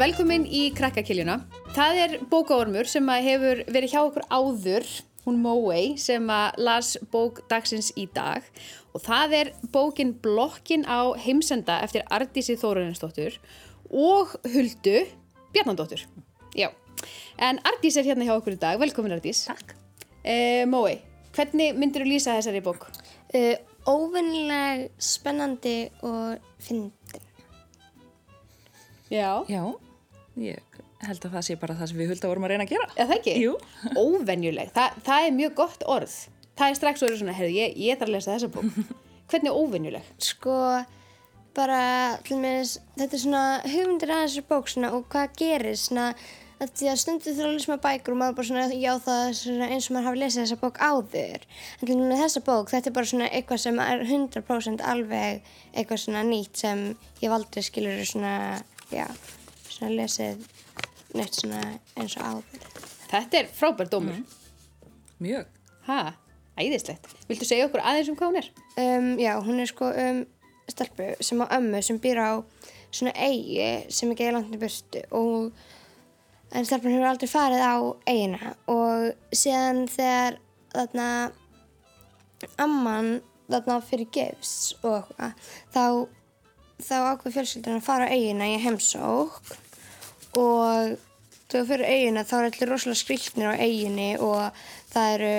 velkomin í krakkakiljuna. Það er bókaormur sem að hefur verið hjá okkur áður, hún Móei, sem að las bók dagsins í dag. Og það er bókin Blokkin á heimsenda eftir Ardísi Þóruninsdóttur og Huldu Bjarnandóttur. Já, en Ardís er hérna hjá okkur í dag. Velkomin Ardís. Takk. Eh, Móei, hvernig myndir þú lýsa þessari bók? Uh, óvennileg, spennandi og fyndin. Já. Já, ég held að það sé bara það sem við hulda vorum að reyna að gera. Já, það ekki? Jú. Óvenjuleg, Þa, það er mjög gott orð. Það er strax orðið svona, heyrðu, ég, ég þarf að lesa þessa bók. Hvernig óvenjuleg? Sko, bara, til með þetta er svona hugmyndir að þessu bók svona og hvað gerir svona að því að stundu þurfa að lesa með bækur og maður bara svona, já það er svona eins og maður hafi lesið þessa bók áður. En til með þessa bók, þetta er bara svona eitthvað sem er 100% alveg eitthvað svona nýtt sem ég valdi skilur svona, já, svona lesið neitt svona eins og áður. Þetta er frábær dómur. Mjög. Ha, æðislegt. Viltu segja okkur aðeins um hvað hún er? Um, já, hún er sko um stelpu sem á ömmu sem býr á svona eigi sem ekki er langt í burtu og en stelpun hefur aldrei farið á eigina og síðan þegar þarna amman þarna fyrir gefs og eitthvað þá, þá ákveð fjölskyldan að fara á eigina í heimsók og þegar fyrir eigina þá er allir rosalega skriktnir á eiginni og það eru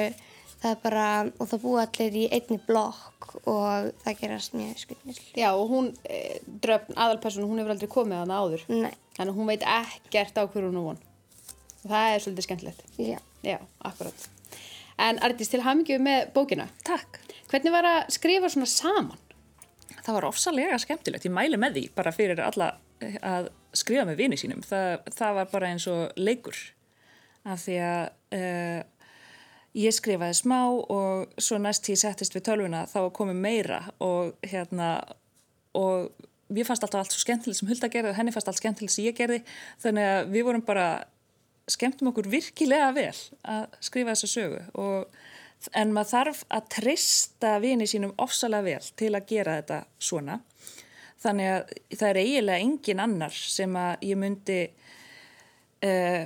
það er bara, og það búa allir í einni blokk og það gerast mjög skriktnir. Já, og hún, e, dröfn, aðalperson, hún hefur aldrei komið að hana áður. Nei, Þannig að hún veit ekkert á hverju hún er von. Og það er svolítið skemmtilegt. já. Já, akkurat. En Ardís, til hamingju með bókina. Takk. Hvernig var að skrifa svona saman? Það var ofsalega skemmtilegt. Ég mæli með því bara fyrir alla að skrifa með vini sínum. Það, það var bara eins og leikur. Af því að uh, ég skrifaði smá og svo næst ég settist við tölvuna þá var komið meira og hérna og mér fannst alltaf allt svo skemmtilegt sem Hulda gerði og henni fannst allt skemmtilegt sem ég gerði þannig að við vorum bara skemmtum okkur virkilega vel að skrifa þessa sögu og, en maður þarf að trista vini sínum ofsalega vel til að gera þetta svona þannig að það er eiginlega engin annar sem að ég myndi uh,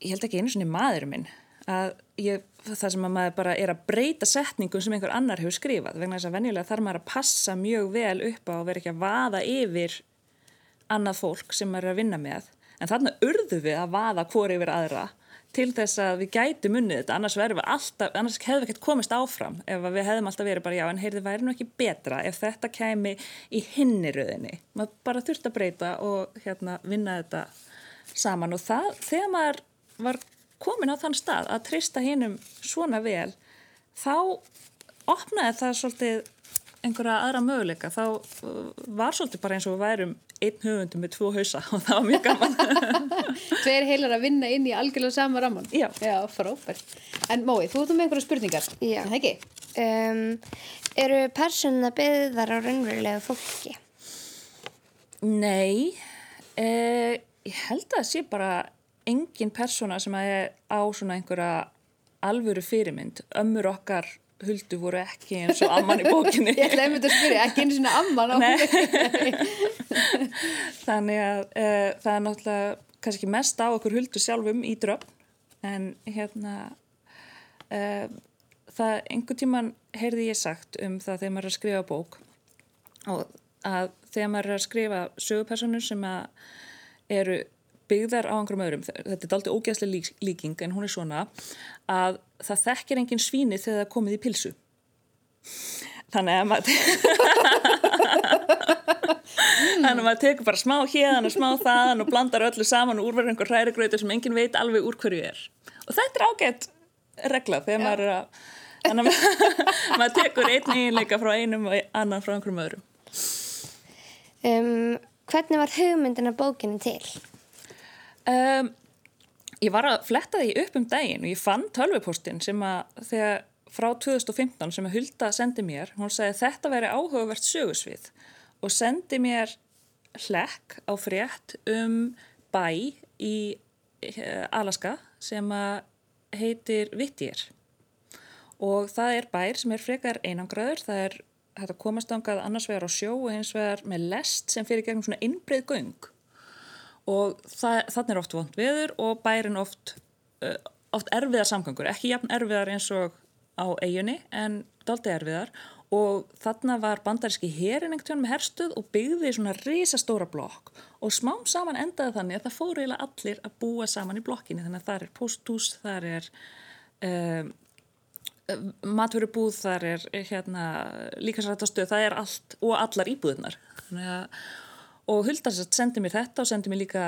ég held ekki einu svona maður minn að ég, það sem að maður bara er að breyta setningum sem einhver annar hefur skrifað. Vegna þess að venjulega þarf maður að passa mjög vel upp á að vera ekki að vaða yfir annað fólk sem maður er að vinna með. En þarna urðu við að vaða hvori yfir aðra til þess að við gæti munnið þetta annars alltaf, annars hefðum við ekkert komist áfram ef við hefðum alltaf verið bara já en heyrði væri nú ekki betra ef þetta kemi í hinniröðinni maður bara þurft að breyta og hérna vinna þetta saman. Og það, þegar maður var komin á þann stað að trista hinnum svona vel þá opnaði það svolítið einhverja aðra möguleika. Þá uh, var svolítið bara eins og við værum einn höfundum með tvo hausa og það var mjög gaman Tveir heilar að vinna inn í algjörlega sama ramman. Já. Já, frábært. En Mói, þú ert með einhverja spurningar. Já. Er Það ekki? Um, eru persónuna byggðar á raunverulegu fólki? Nei eh, ég held að það sé bara engin persóna sem að er á svona einhverja alvöru fyrirmynd ömmur okkar huldu voru ekki eins og amman í bókinni. Ég ætlaði einmitt að spyrja, ekki einu svona amman á þannig að uh, það er náttúrulega kannski mest á okkur huldu sjálfum í dröfn en hérna uh, það einhver tíman heyrði ég sagt um það þegar maður er að skrifa bók og að þegar maður er að skrifa sögupersonur sem að eru byggðar á einhverjum öðrum, þetta er aldrei ógeðslega lík, líking en hún er svona að það þekkir engin svíni þegar það komið í pilsu. Þannig að maður þannig að maður tekur bara smá hérðan og smá þaðan og blandar öllu saman og úrverður einhver hrærigrautur sem engin veit alveg úr hverju er. Og þetta er ágætt regla þegar maður er að þannig að maður, maður tekur einn eiginleika frá einum og annan frá einhverjum öðrum. Um, hvernig var hugmyndin af bókinu til? Um, ég var að fletta því upp um daginn og ég fann tölvupóstinn sem að þegar frá 2015 sem að Hulda sendi mér, hún sagði þetta veri áhugavert sögusvið og sendi mér hlekk á frétt um bæ í eh, Alaska sem að heitir Whittier. Og það er bær sem er frekar einangraður, það er hægt að komast ángað annars vegar á sjó og hins vegar með lest sem fyrir gegnum svona innbreið göng og þannig er oft vond veður og bærin oft, uh, oft erfiðar samgangur, ekki jafn erfiðar eins og á eiginni en daldi erfiðar. Og þarna var bandaríski herin einhvern með herstuð og byggði svona risastóra blokk. Og smám saman endaði þannig að það fóru eiginlega allir að búa saman í blokkinni þannig að það er posthús, það er um, maturubúð, það er hérna, líkasrættastöð, það er allt og allar íbúðunar og Huldarsett sendi mér þetta og sendi mér líka,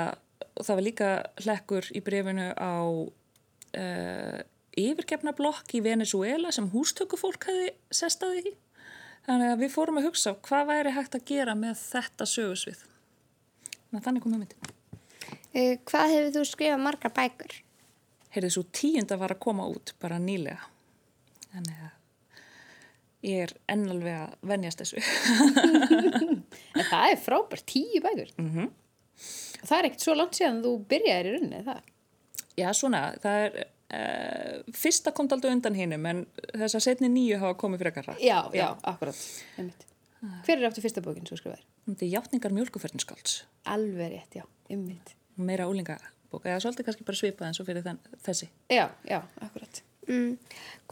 það var líka hlekkur í brefinu á uh, yfirgefna blokk í Venezuela sem hústökufólk hefði sestaði í Þannig að við fórum að hugsa hvað væri hægt að gera með þetta sögusvið. Þannig komum við myndin. Uh, hvað hefur þú skrifað margar bækur? Heyrðið svo tíund að var að koma út bara nýlega. Þannig að ég er ennalveg að venjast þessu. en það er frábært, tíu bækur. Mm -hmm. Það er ekkert svo langt síðan þú byrjaðir í rauninni, það? Já, svona. Það er Uh, fyrsta komt aldrei undan hinnum en þess að setni nýju hafa komið fyrir ekkar Já, já, akkurat Hver er aftur fyrsta bókinn sem skrifaður? Þetta er Játningar mjölkuferðinskálds Alveg rétt, já, ymmit Meira úlingabók, eða svolítið kannski bara svipað eins og fyrir þenn, þessi Já, já, akkurat mm.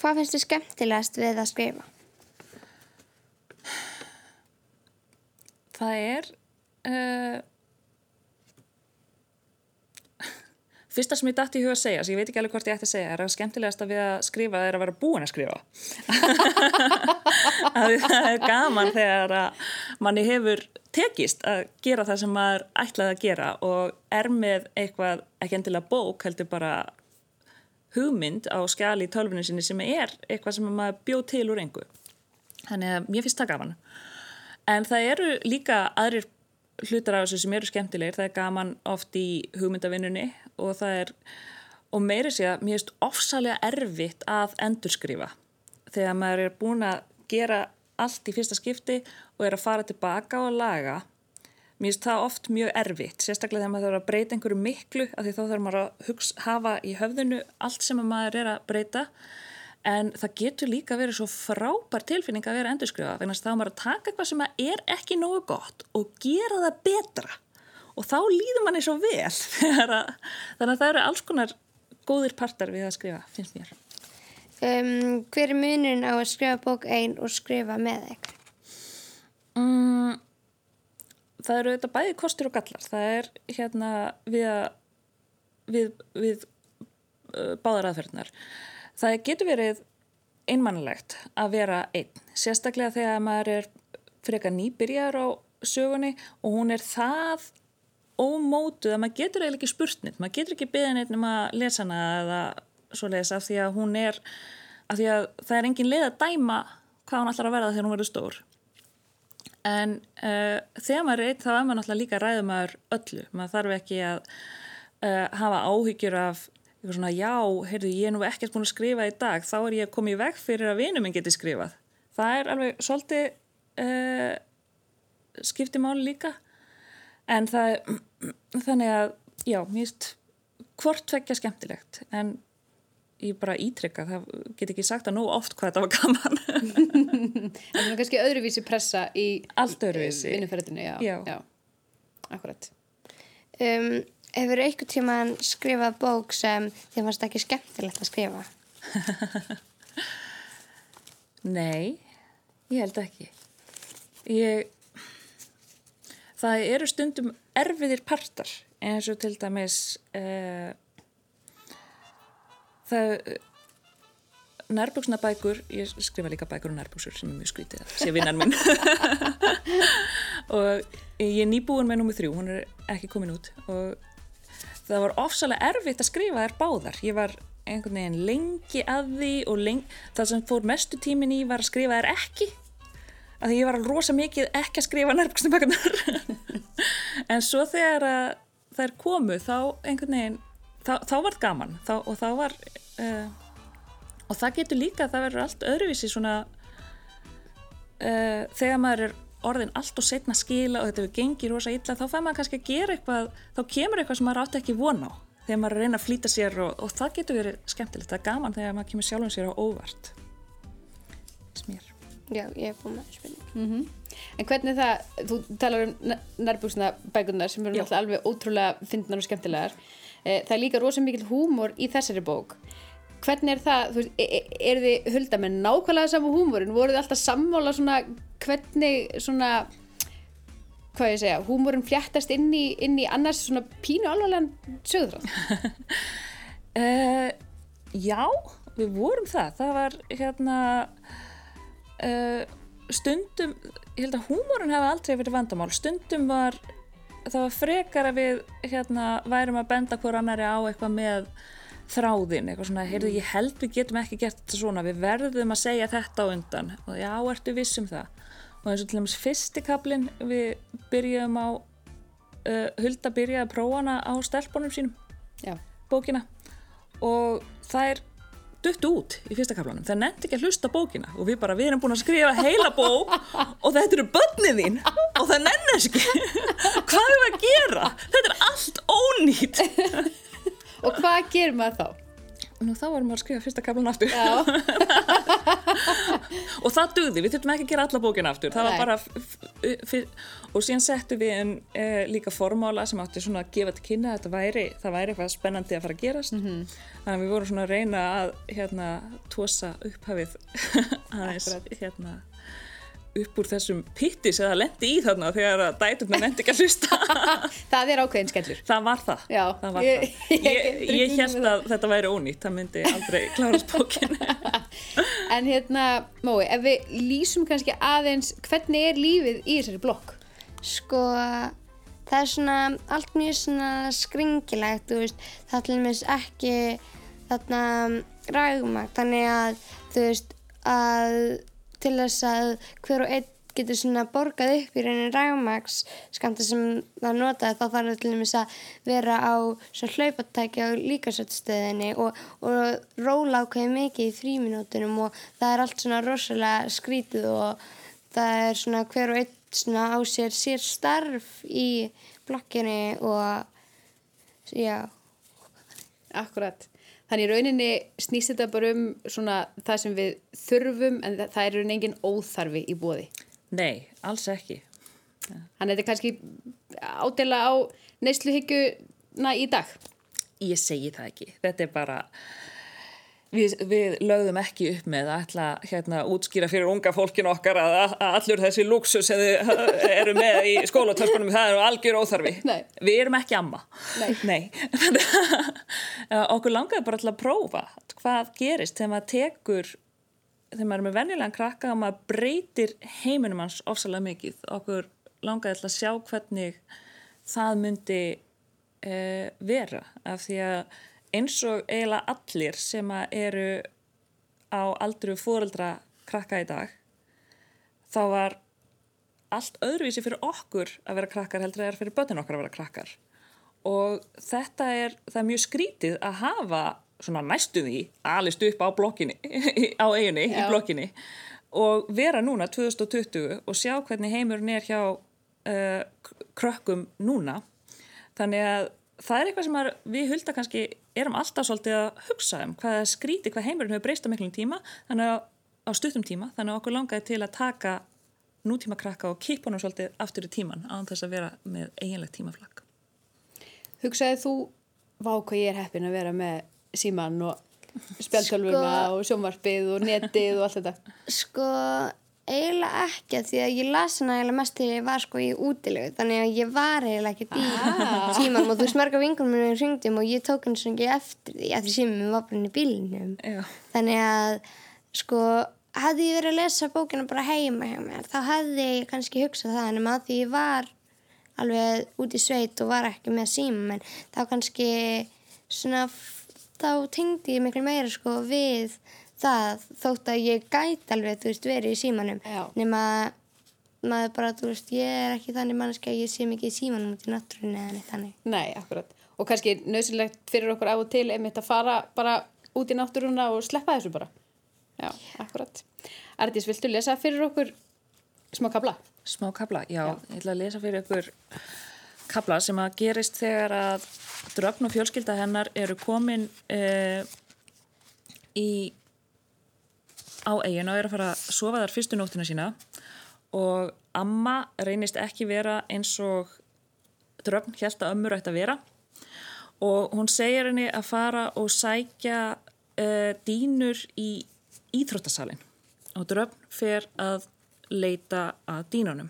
Hvað finnst þið skemmtilegast við að skrifa? Það er uh, Fyrsta sem ég dætti í huga að segja, sem ég veit ekki alveg hvort ég ætti að segja, er að skemmtilegast að við að skrifa er að vera búin að skrifa. að það er gaman þegar að manni hefur tekist að gera það sem maður ætlaði að gera og er með eitthvað, ekki endilega bók, heldur bara hugmynd á skjali í tölfunni sinni sem er eitthvað sem maður bjóð til úr engu. Þannig að mér finnst það gaman. En það eru líka aðrir hlutar af þessu sem eru skemmtilegir, það er gaman oft í hugmyndavinnunni og það er, og meiri sé að mér finnst ofsalega erfitt að endurskrifa. Þegar maður er búin að gera allt í fyrsta skipti og er að fara tilbaka og laga mér finnst það oft mjög erfitt. Sérstaklega þegar maður þarf að breyta einhverju miklu af því þá þarf maður að hugsa, hafa í höfðinu allt sem maður er að breyta en það getur líka verið svo frábær tilfinning að vera endurskrifa þannig að þá maður að taka eitthvað sem er ekki nógu gott og gera það betra. Og þá líður manni svo vel þannig að það eru alls konar góðir partar við að skrifa, finnst mér. Um, Hver er munin á að skrifa bók einn og skrifa með þig? Um, það eru þetta bæði kostur og gallar. Það er hérna við við, við uh, báðar aðferðnar það getur verið einmannlegt að vera einn, sérstaklega þegar maður er frekar nýbyrjar á sögunni og hún er það ómótuð að maður getur eiginlega ekki spurtnit, maður getur ekki beðin einnum að lesa hana eða svo lesa af því að hún er, af því að það er engin leið að dæma hvað hún ætlar að verða þegar hún verður stór. En uh, þegar maður er eitt þá er maður náttúrulega líka ræðumæður öllu, maður þarf ekki að uh, hafa áhyggjur af svona já, heyrðu ég er nú ekkert búin að skrifa í dag, þá er ég komið veg fyrir að vinuminn geti skrifað. Það er alveg svolítið uh, skipti máli líka. En það þannig að, já, finnst hvort vekja skemmtilegt. En ég bara ítrykka það get ekki sagt að nú oft hvað þetta var gaman. Það er kannski öðruvísi pressa í allt öðruvísi. vinnuferðinu, já, já. já akkurat. Um, Hefur eitthvað tímaðan skrifað bók sem þið fannst ekki skemmtilegt að skrifa? Nei ég held ekki ég það eru stundum erfiðir partar eins og til dæmis uh, það nærbúksna bækur ég skrifa líka bækur og nærbúksur sem er mjög skvítið að sé vinnan minn og ég er nýbúin með nummið þrjú, hún er ekki komin út og það var ofsalega erfitt að skrifa þær báðar. Ég var einhvern veginn lengi að því og lengi, það sem fór mestu tímin í var að skrifa þær ekki að því ég var alveg rosa mikið ekki að skrifa nærbúksnabækunar en svo þegar er komu þá einhvern veginn þá, þá var það gaman þá, og þá var uh, og það getur líka að það verður allt öðruvísi svona uh, þegar maður er orðin allt og setna skila og þetta við gengir rosa illa þá fær maður kannski að gera eitthvað þá kemur eitthvað sem maður átti ekki vona á þegar maður reyna að flýta sér og, og það getur verið skemmtilegt, það er gaman þegar maður kemur sjálfum sér á óvart smér Já, ég er búin með spilning. Mm -hmm. En hvernig er það, þú talar um nærbúksna bækunar sem eru alveg ótrúlega fyndnar og skemmtilegar. Eh, Það er líka rosa mikill húmor í þessari bók. Hvernig er það, þú veist, e- e- eru þið hulda með nákvæmlega sama húmorinn? Voru þið alltaf sammála svona hvernig svona, hvað ég segja, húmorinn fléttast inn í, inn í annars svona pínu alvarlegan sögðráð? Uh, já, við vorum það. Það var hérna uh, stundum, ég held að húmórun hefði aldrei verið vandamál. Stundum var, það var frekar að við hérna værum að benda hver annari á eitthvað með þráðin, eitthvað svona, heyrðu, ég held við getum ekki gert þetta svona, við verðum að segja þetta á undan. Og já, ertu viss um það? Og eins og til dæmis fyrsti kaplinn við byrjuðum á uh, Hulda byrjaði að prófa hana á stelpunum sínum Já. bókina. Og það er dutt út í fyrsta kaplanum, það nefndi ekki að hlusta bókina. Og við bara, við erum búin að skrifa heila bók og þetta eru börnið þín og það nennast ekki. Hvað er að gera? Þetta er allt ónýtt hvað gerir maður þá? Nú þá varum við að skrifa fyrsta kaplan aftur og það dugði, við þurftum ekki að gera alla bókina aftur það Nei. var bara og síðan settum við en, e, líka formála sem átti svona að gefa til kynna þetta væri, það væri eitthvað spennandi að fara að gerast Mhm. þannig að við vorum svona að reyna að hérna, tósa upphafið aðeins hérna upp úr þessum pittis eða lendi í þarna þegar að dæturna lendi ekki að hlusta það er ákveðin skellur. það var það, Já, það, var ég- það. ég ég, held að þetta væri ónýtt það myndi aldrei klárast bókin En hérna, Mói, ef við lýsum kannski aðeins hvernig er lífið í þessari blokk? Sko, það er svona allt mjög svona skringilegt, þú veist, það er til dæmis ekki þarna rægumagt, þannig að þú veist, að til þess að hver og einn getur svona borgað upp í raunin rægumags skamta sem það notaði þá þarf það til dæmis að vera á hlaupatæki á líkasöldsstöðinni og, og róla ákveði mikið í þrýminútunum og það er allt svona rosalega skrítið og það er svona hver og einn svona á sér sér starf í blokkinni og já, Akkurat. Þannig í rauninni snýst þetta bara um svona það sem við þurfum en það er rauninni engin óþarfi í bóði. nei, alls ekki Þannig að þetta er kannski ádela á neysluhyggjuna í dag. ég segi það ekki, þetta er bara við, við lögðum ekki upp með að ætla hérna útskýra fyrir unga fólkin okkar að, að allur þessi luxus sem þið eru með í skólatöskunum það eru algjör óþarfi Nei. við erum ekki amma Nei. Að okkur langaði bara til að prófa hvað gerist þegar maður tekur þegar maður er með venjulegan krakka og maður breytir heiminum hans ofsalega mikið okkur langaði til að sjá hvernig það myndi uh, vera af því að eins og eiginlega allir sem eru á aldru fóreldra krakka í dag þá var allt öðruvísi fyrir okkur að vera krakkar heldur er fyrir börnin okkar að vera krakkar. Og þetta er, það er mjög skrítið að hafa svona næstu því alist upp á blokkinni, á eiginni, í blokkinni og vera núna 2020 og sjá hvernig heimurinn er hjá uh, krökkum núna. Þannig að það er eitthvað sem að við hulda kannski erum alltaf svolítið að hugsa um hvað er skríti, hvað heimurinn hefur breyst á miklum tíma þannig að á stuttum tíma þannig að okkur langaði til að taka nútíma krakka og kipa honum svolítið aftur í tíman án þess að vera með eiginlegt tímaflakk Hugsaði þú, vá hvað ég er heppin að vera með síman og spjaldtölvuna Sko- og sjónvarpið og netið og allt þetta. Sko, eiginlega ekki því að ég las hana eiginlega mest þegar ég var sko í útilegu þannig að ég var eiginlega ekki í Ah. símanum og þú veist marga vingunum mér hringdum og ég tók henni svona ekki eftir því að því símanum var bara inn í bílinum Já. þannig að sko hefði ég verið að lesa bókina bara heima hjá mér þá hefði ég kannski hugsað það en að því ég var alveg út í sveit og var ekki með síma en þá kannski svona þá tengdi ég miklu meira sko við það þótt að ég gæti alveg þú veist verið í símanum Já. nema maður bara þú veist ég er ekki þannig mannski að ég sé mikið í símanum út í náttúrunni eða neitt þannig Nei, akkurat. Og kannski nöðsynlegt fyrir okkur af og til einmitt að fara bara út í náttúruna og sleppa þessu bara. Já, akkurat. Ardís, viltu lesa fyrir okkur smá kabla? Smá kabla, já, ég ætla að lesa fyrir ykkur kabla sem að gerist þegar að dröfn og fjölskylda hennar eru komin uh, í á eigin og eru að fara að sofa þar fyrstu nóttina sína og amma reynist ekki vera eins og dröfn held að ömmur ætti að vera og hún segir henni að fara og sækja uh, dýnur í íþróttasalinn og dröfn fer að leita að dýnunum.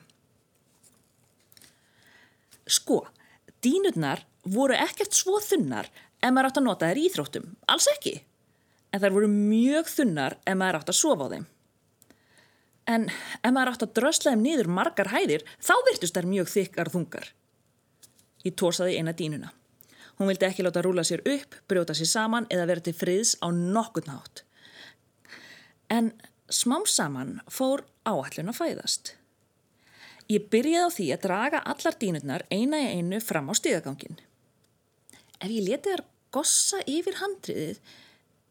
Sko, dínurnar voru ekkert svo þunnar ef maður átt að nota þær íþróttum, alls ekki. En þær voru mjög þunnar ef maður átt að sofa á þeim. En ef maður átt að drösla þeim niður margar hæðir, þá virtust þær mjög þykkar þungar. Ég tósaði eina dínuna. Hún vildi ekki láta rúla sér upp, brjóta sér saman eða vera til friðs á nokkurn hátt. En smám saman fór áallun að fæðast. Ég byrjaði á því að draga allar dínurnar eina í einu fram á stíðagangin. Ef ég leti þar gossa yfir handriðið,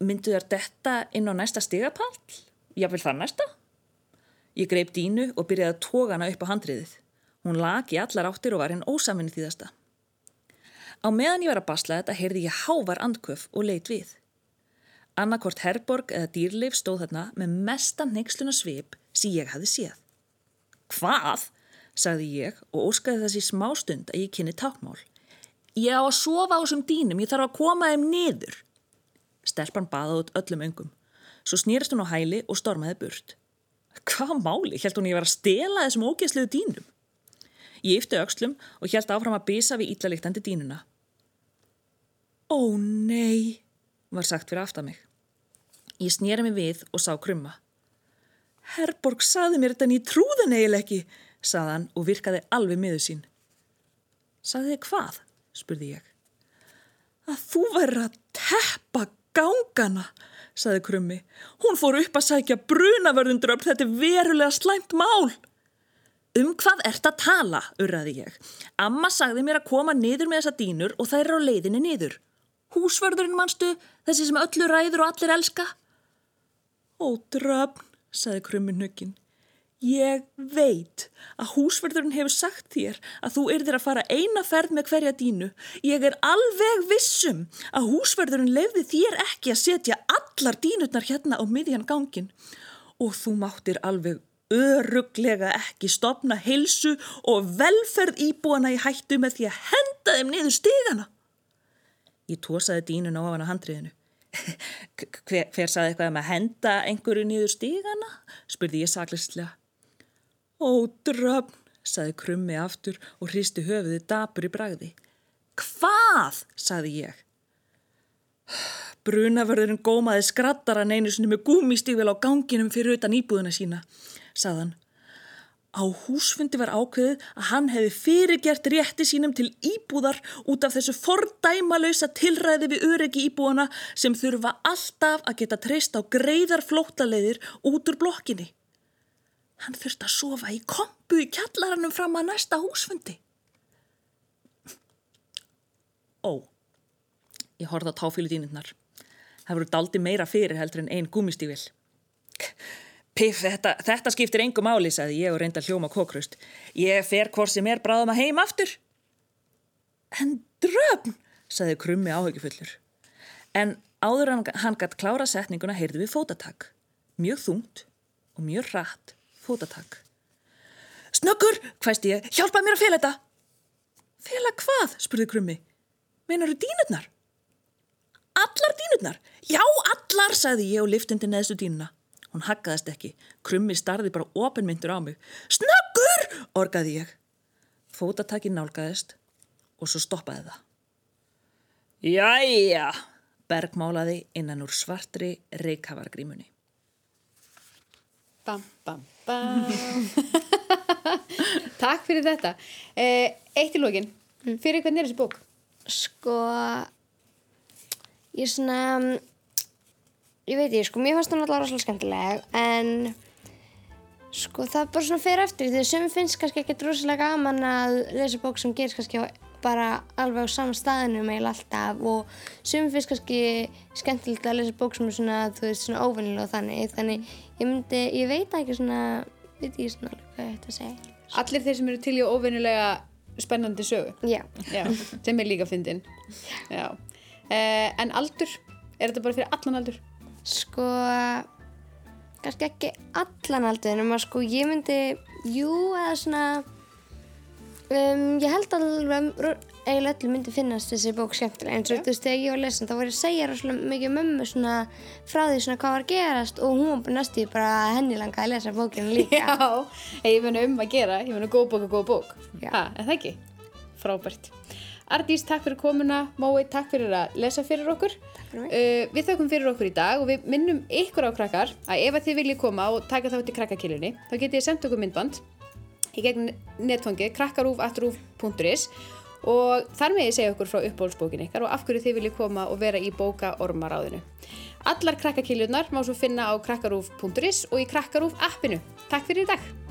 myndu þar detta inn á næsta stígapall? Já, vil það næsta? Ég greip dínu og byrjaði að tóka hana upp á handriðið. Hún lag í allar áttir og var henn ósaminni þýðasta. Á meðan ég var að basla þetta heyrði ég hávar andköf og leitt við. Annarkort Herborg eða Dýrleif stóð þarna með mestan neyksluna svip sem ég hafði séð. Hvað? sagði ég og óskaði þessi smá stund að ég kynni tákmál. Ég á að sofa á þessum dýnum, ég þarf að koma þeim niður. Stelpan baði út öllum öngum. Svo snýrist hún á hæli og stormaði burt. Hvað máli? Hjælt hún ég var að stela þessum ógeðsluðu dýnum? Ég yfti aukslum og hjælt áfram að bisa við íllaliktandi dýnuna. Ó nei, var sagt fyrir aftan mig. Ég snýra mig við og sá krumma. Herborg saði mér þetta en ég trúðan eiginlega ekki, saðan og virkaði alveg miður sín. Saði þið hvað? spurði ég. Að þú verður að teppa gangana, saði krummi. Hún fór upp að sækja brunavörðundröfn, þetta er verulega slæmt mál. Um hvað ert að tala, urraði ég. Amma sagði mér að koma niður með þessa dýnur og þær eru á leiðinni niður. Húsvörðurinn mannstu, þessi sem öllu ræður og allir elska? Ó, dröfn, saði krummi nöggin. Ég veit að húsverðurinn hefur sagt þér að þú erðir að fara eina ferð með hverja dínu. Ég er alveg vissum að húsverðurinn lefði þér ekki að setja allar dínutnar hérna á miðjan gangin. Og þú máttir alveg öruglega ekki stopna heilsu og velferð íbúana í hættu með því að henda þeim niður stigana. Ég tósaði dínun á hana handriðinu. Hver, hver saði eitthvað um að henda einhverju niður stigana? spurði ég saklistlega. Ó, dröfn, saði krummi aftur og hristi höfuði dapur í bragði. Hvað, saði ég. Brunavörðurinn gómaði skrattaran einu sinni með gúmistífil á ganginum fyrir utan íbúðuna sína, saðan. Á húsfundi var ákveðið að hann hefði fyrirgert rétti sínum til íbúðar út af þessu fordæmalösa tilræði við öryggi íbúana sem þurfa alltaf að geta treyst á greiðar flóttaleiðir út úr blokkinni. Hann þurfti að sofa í kompu í kjallaranum fram að næsta húsfundi. Ó, ég horfði á táfílu dýnirnar. Það voru daldi meira fyrir heldur en einn gúmistífil. Piff, þetta, þetta skiptir engu máli, sagði ég og reynda hljóma kókrust. Ég fer hvort sem er bráðum að heim aftur. En dröfn, sagði krummi áhugjufullur. En áður hann, hann gætt klára setninguna heyrði við fótatak. Mjög þungt og mjög rætt fótatak. Snöggur, hvæsti ég, hjálpa mér að fela þetta. Fela hvað, spurði krummi. Meinar þú dínutnar? Allar dínutnar? Já, allar, sagði ég og liftundi neðstu dínuna. Hún haggaðist ekki. Krummi starði bara ofinmyndur á mig. Snöggur, orgaði ég. Fótataki nálgæðist og svo stoppaði það. Jæja, bergmálaði innan úr svartri reykhavargrímunni. Bam, bam, bam. Takk fyrir þetta. Eh, eitt í lókin. Fyrir hvernig er þessi bók? Sko, ég svona, ég veit ég, sko, mér fannst hún alltaf rosalega skemmtileg, en sko það bara svona fer eftir því að sem finnst kannski ekki rosalega gaman að lesa bók sem gerist kannski á, bara alveg á sama staðinu meil alltaf og sem finnst kannski skemmtilegt að lesa bók sem er svona, þú veist, svona óvinnilega og þannig, þannig ég myndi, ég veit ekki svona, veit ekki svona alveg hvað ég ætti að segja. Allir þeir sem eru til í óvinnulega spennandi sögu. Já, Já, sem er líka fyndin. Já. Eh, en aldur? Er þetta bara fyrir allan aldur? sko, kannski ekki allan aldrei en sko ég myndi, jú, eða svona um, ég held alveg ro- eiginlega öllum myndi finnast þessi bók skemmtilega eins og þú veist þegar ég var að lesa þá var ég að segja rosalega mikið mömmu svona frá því svona hvað var að gerast og hún var í bara henni langaði að lesa bókinu líka Já, ég mun um að gera, ég að góð bók og góð bók. Ha, er það ekki? Frábært. Ardís, takk fyrir komuna. Mói, takk fyrir að lesa fyrir okkur. fyrir. Uh, við þökkum fyrir okkur í dag og við minnum ykkur á krakkar að ef að þið viljið koma og taka þátt í krakkakilunni, þá getið í gegn netfangi krakkarúf.rúf.is og þar með ég segja okkur frá uppbólsbókin ykkar og af hverju þið viljið koma og vera í bóka ormaráðinu. Allar krakkakiljunar má svo finna á krakkarúf.is og í krakkarúf appinu. Takk fyrir í dag!